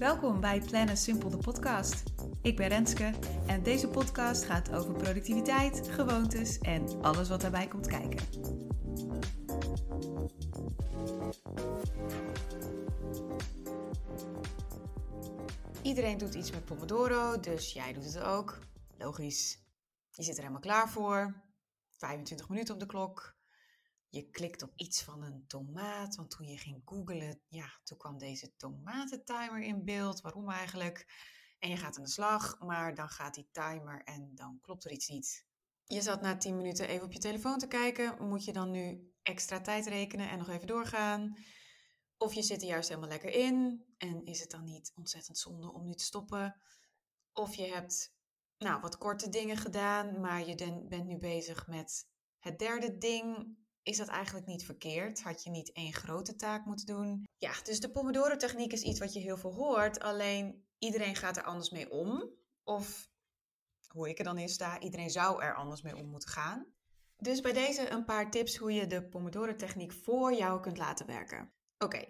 Welkom bij Plannen Simpel de podcast. Ik ben Renske en deze podcast gaat over productiviteit, gewoontes en alles wat daarbij komt kijken. Iedereen doet iets met Pomodoro, dus jij doet het ook. Logisch. Je zit er helemaal klaar voor. 25 minuten op de klok. Je klikt op iets van een tomaat, want toen je ging googlen, ja, toen kwam deze tomatentimer in beeld. Waarom eigenlijk? En je gaat aan de slag, maar dan gaat die timer en dan klopt er iets niet. Je zat na 10 minuten even op je telefoon te kijken. Moet je dan nu extra tijd rekenen en nog even doorgaan? Of je zit er juist helemaal lekker in en is het dan niet ontzettend zonde om nu te stoppen? Of je hebt nou, wat korte dingen gedaan, maar je bent nu bezig met het derde ding is dat eigenlijk niet verkeerd? Had je niet één grote taak moeten doen? Ja, dus de Pomodoro-techniek is iets wat je heel veel hoort, alleen iedereen gaat er anders mee om. Of hoe ik er dan in sta, iedereen zou er anders mee om moeten gaan. Dus bij deze een paar tips hoe je de Pomodoro-techniek voor jou kunt laten werken. Oké,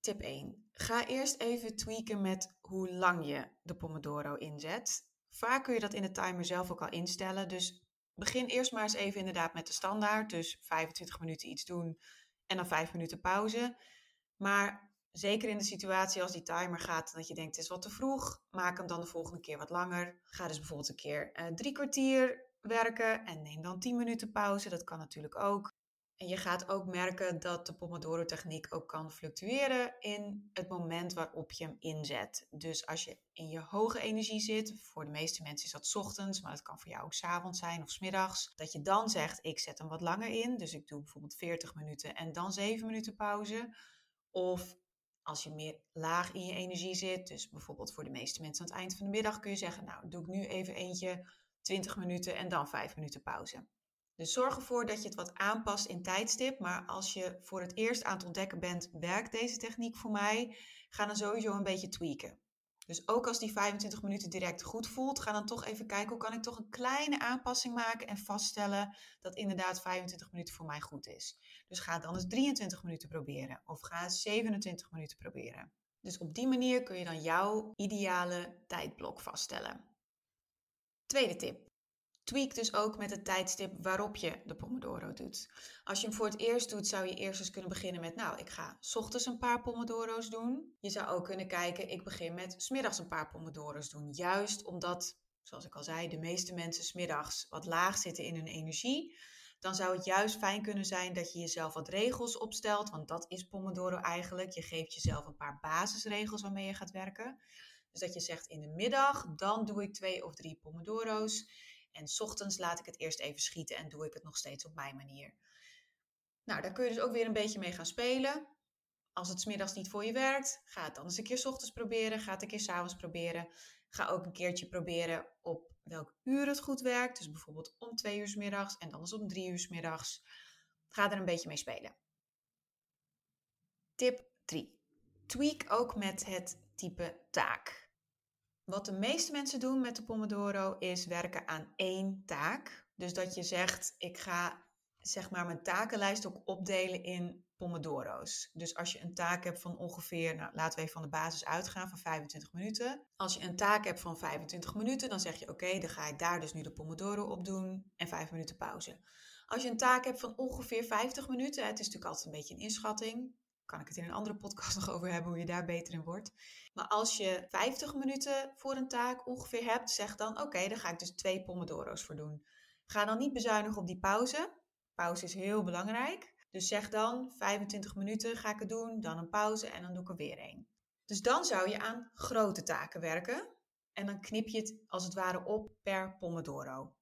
tip 1. Ga eerst even tweaken met hoe lang je de Pomodoro inzet. Vaak kun je dat in de timer zelf ook al instellen, dus begin eerst maar eens even inderdaad met de standaard. Dus 25 minuten iets doen en dan 5 minuten pauze. Maar zeker in de situatie als die timer gaat dat je denkt het is wat te vroeg, maak hem dan de volgende keer wat langer. Ga dus bijvoorbeeld een keer uh, drie kwartier werken en neem dan 10 minuten pauze. Dat kan natuurlijk ook. En je gaat ook merken dat de Pomodoro-techniek ook kan fluctueren in het moment waarop je hem inzet. Dus als je in je hoge energie zit, voor de meeste mensen is dat ochtends, maar het kan voor jou ook s avonds zijn of s middags, dat je dan zegt: Ik zet hem wat langer in. Dus ik doe bijvoorbeeld 40 minuten en dan 7 minuten pauze. Of als je meer laag in je energie zit, dus bijvoorbeeld voor de meeste mensen aan het eind van de middag, kun je zeggen: Nou, doe ik nu even eentje 20 minuten en dan 5 minuten pauze. Dus zorg ervoor dat je het wat aanpast in tijdstip. Maar als je voor het eerst aan het ontdekken bent, werkt deze techniek voor mij? Ga dan sowieso een beetje tweaken. Dus ook als die 25 minuten direct goed voelt, ga dan toch even kijken hoe kan ik toch een kleine aanpassing maken en vaststellen dat inderdaad 25 minuten voor mij goed is. Dus ga dan eens 23 minuten proberen of ga eens 27 minuten proberen. Dus op die manier kun je dan jouw ideale tijdblok vaststellen. Tweede tip. Tweak dus ook met het tijdstip waarop je de Pomodoro doet. Als je hem voor het eerst doet, zou je eerst eens kunnen beginnen met, nou, ik ga s ochtends een paar Pomodoro's doen. Je zou ook kunnen kijken, ik begin met smiddags een paar Pomodoro's doen. Juist omdat, zoals ik al zei, de meeste mensen smiddags wat laag zitten in hun energie. Dan zou het juist fijn kunnen zijn dat je jezelf wat regels opstelt, want dat is Pomodoro eigenlijk. Je geeft jezelf een paar basisregels waarmee je gaat werken. Dus dat je zegt in de middag, dan doe ik twee of drie Pomodoro's. En s ochtends laat ik het eerst even schieten en doe ik het nog steeds op mijn manier. Nou, daar kun je dus ook weer een beetje mee gaan spelen. Als het smiddags niet voor je werkt, ga het dan eens een keer s ochtends proberen. Ga het een keer s avonds proberen. Ga ook een keertje proberen op welk uur het goed werkt. Dus bijvoorbeeld om twee uur s middags en dan eens om drie uur s middags. Ga er een beetje mee spelen. Tip 3. Tweak ook met het type taak. Wat de meeste mensen doen met de Pomodoro is werken aan één taak. Dus dat je zegt, ik ga zeg maar mijn takenlijst ook opdelen in Pomodoro's. Dus als je een taak hebt van ongeveer, nou, laten we even van de basis uitgaan, van 25 minuten. Als je een taak hebt van 25 minuten, dan zeg je oké, dan ga ik daar dus nu de Pomodoro op doen en 5 minuten pauze. Als je een taak hebt van ongeveer 50 minuten, het is natuurlijk altijd een beetje een inschatting, kan ik het in een andere podcast nog over hebben hoe je daar beter in wordt. Maar als je 50 minuten voor een taak ongeveer hebt, zeg dan oké, dan ga ik dus twee pomodoro's voor doen. Ga dan niet bezuinigen op die pauze. Pauze is heel belangrijk. Dus zeg dan 25 minuten ga ik het doen, dan een pauze en dan doe ik er weer één. Dus dan zou je aan grote taken werken. En dan knip je het als het ware op per pomodoro.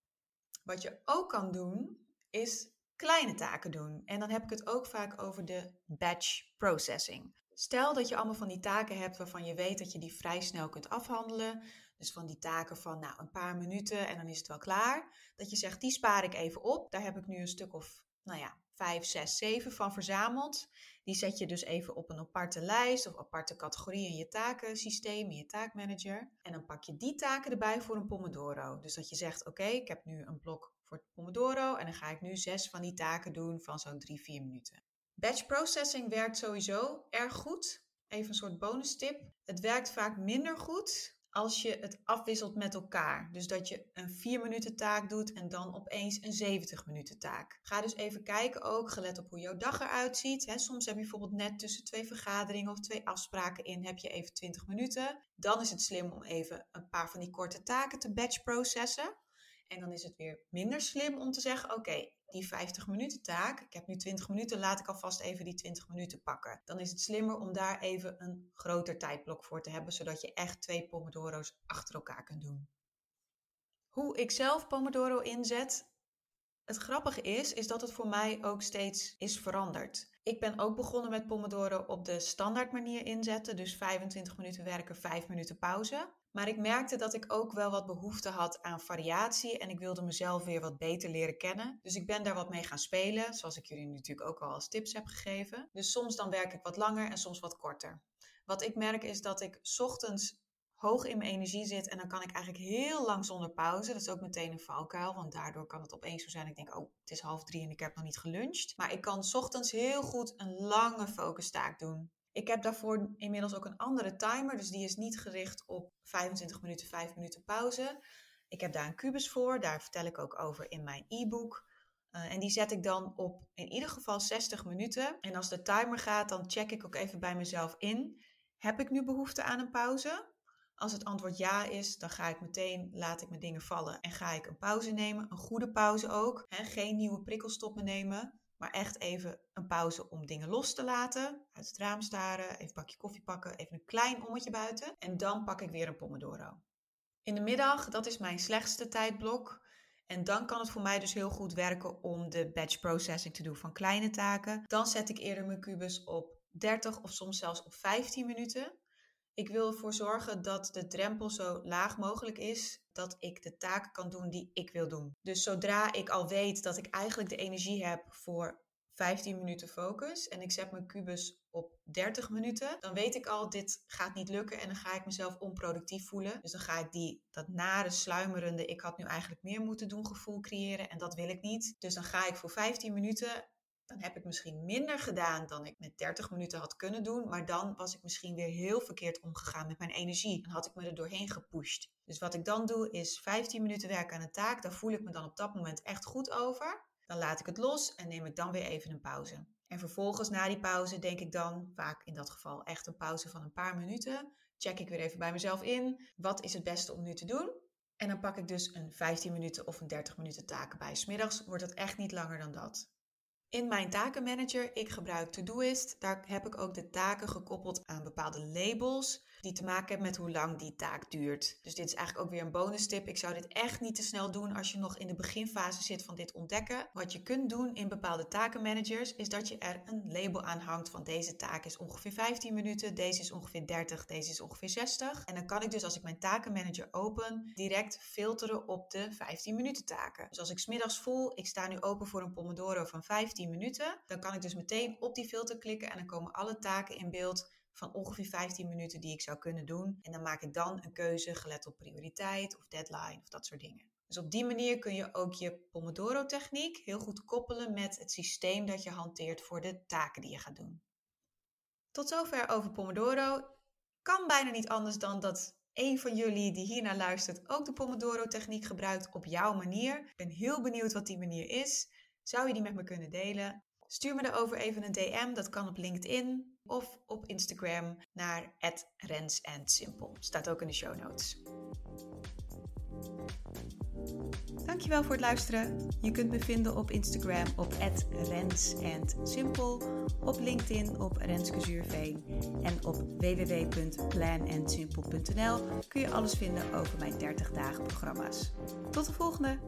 Wat je ook kan doen, is kleine taken doen. En dan heb ik het ook vaak over de batch processing. Stel dat je allemaal van die taken hebt waarvan je weet dat je die vrij snel kunt afhandelen. Dus van die taken van nou, een paar minuten en dan is het wel klaar. Dat je zegt, die spaar ik even op. Daar heb ik nu een stuk of, nou ja, 5, 6, 7 van verzameld. Die zet je dus even op een aparte lijst of aparte categorie in je takensysteem, in je taakmanager. En dan pak je die taken erbij voor een Pomodoro. Dus dat je zegt, oké, ik heb nu een blok voor Pomodoro en dan ga ik nu zes van die taken doen van zo'n 3, 4 minuten. Batch processing werkt sowieso erg goed even een soort bonus tip. Het werkt vaak minder goed als je het afwisselt met elkaar. Dus dat je een 4 minuten taak doet en dan opeens een 70 minuten taak. Ga dus even kijken ook, gelet op hoe jouw dag eruit ziet. Soms heb je bijvoorbeeld net tussen twee vergaderingen of twee afspraken in, heb je even 20 minuten. Dan is het slim om even een paar van die korte taken te batch processen. En dan is het weer minder slim om te zeggen: oké, die 50 minuten taak, ik heb nu 20 minuten, laat ik alvast even die 20 minuten pakken. Dan is het slimmer om daar even een groter tijdblok voor te hebben, zodat je echt twee pomodoro's achter elkaar kunt doen. Hoe ik zelf pomodoro inzet. Het grappige is, is dat het voor mij ook steeds is veranderd. Ik ben ook begonnen met Pomodoro op de standaard manier inzetten, dus 25 minuten werken, 5 minuten pauze. Maar ik merkte dat ik ook wel wat behoefte had aan variatie en ik wilde mezelf weer wat beter leren kennen. Dus ik ben daar wat mee gaan spelen, zoals ik jullie natuurlijk ook al als tips heb gegeven. Dus soms dan werk ik wat langer en soms wat korter. Wat ik merk is dat ik ochtends hoog in mijn energie zit en dan kan ik eigenlijk heel lang zonder pauze. Dat is ook meteen een valkuil, want daardoor kan het opeens zo zijn. Ik denk, oh, het is half drie en ik heb nog niet geluncht. Maar ik kan ochtends heel goed een lange focustaak doen. Ik heb daarvoor inmiddels ook een andere timer, dus die is niet gericht op 25 minuten, 5 minuten pauze. Ik heb daar een kubus voor, daar vertel ik ook over in mijn e-book. Uh, en die zet ik dan op in ieder geval 60 minuten. En als de timer gaat, dan check ik ook even bij mezelf in. Heb ik nu behoefte aan een pauze? Als het antwoord ja is, dan ga ik meteen, laat ik mijn dingen vallen en ga ik een pauze nemen. Een goede pauze ook. Geen nieuwe prikkelstoppen nemen. Maar echt even een pauze om dingen los te laten. Uit het raam staren, even een bakje koffie pakken, even een klein ommetje buiten. En dan pak ik weer een pomodoro. In de middag, dat is mijn slechtste tijdblok. En dan kan het voor mij dus heel goed werken om de batch processing te doen van kleine taken. Dan zet ik eerder mijn kubus op 30 of soms zelfs op 15 minuten. Ik wil ervoor zorgen dat de drempel zo laag mogelijk is dat ik de taken kan doen die ik wil doen. Dus zodra ik al weet dat ik eigenlijk de energie heb voor 15 minuten focus en ik zet mijn kubus op 30 minuten, dan weet ik al, dit gaat niet lukken en dan ga ik mezelf onproductief voelen. Dus dan ga ik die, dat nare, sluimerende, ik had nu eigenlijk meer moeten doen gevoel creëren en dat wil ik niet. Dus dan ga ik voor 15 minuten dan heb ik misschien minder gedaan dan ik met 30 minuten had kunnen doen. Maar dan was ik misschien weer heel verkeerd omgegaan met mijn energie. Dan had ik me er doorheen gepusht. Dus wat ik dan doe is 15 minuten werken aan een taak. Daar voel ik me dan op dat moment echt goed over. Dan laat ik het los en neem ik dan weer even een pauze. En vervolgens na die pauze denk ik dan, vaak in dat geval echt een pauze van een paar minuten, check ik weer even bij mezelf in. Wat is het beste om nu te doen? En dan pak ik dus een 15 minuten of een 30 minuten taken bij. Smiddags wordt het echt niet langer dan dat. In mijn takenmanager, ik gebruik Todoist, daar heb ik ook de taken gekoppeld aan bepaalde labels die te maken hebben met hoe lang die taak duurt. Dus dit is eigenlijk ook weer een bonus tip. Ik zou dit echt niet te snel doen als je nog in de beginfase zit van dit ontdekken. Wat je kunt doen in bepaalde takenmanagers is dat je er een label aan hangt van deze taak is ongeveer 15 minuten, deze is ongeveer 30, deze is ongeveer 60. En dan kan ik dus als ik mijn takenmanager open direct filteren op de 15 minuten taken. Dus als ik smiddags voel, ik sta nu open voor een Pomodoro van 15 minuten, dan kan ik dus meteen op die filter klikken en dan komen alle taken in beeld van ongeveer 15 minuten die ik zou kunnen doen. En dan maak ik dan een keuze gelet op prioriteit of deadline of dat soort dingen. Dus op die manier kun je ook je Pomodoro-techniek heel goed koppelen met het systeem dat je hanteert voor de taken die je gaat doen. Tot zover over Pomodoro. Kan bijna niet anders dan dat een van jullie die hiernaar luistert ook de Pomodoro-techniek gebruikt op jouw manier. Ik ben heel benieuwd wat die manier is. Zou je die met me kunnen delen? Stuur me daarover even een DM, dat kan op LinkedIn of op Instagram naar @rens Staat ook in de show notes. Dankjewel voor het luisteren. Je kunt me vinden op Instagram op @rens op LinkedIn op Renske Zuurveen en op www.planandsimple.nl kun je alles vinden over mijn 30 dagen programma's. Tot de volgende!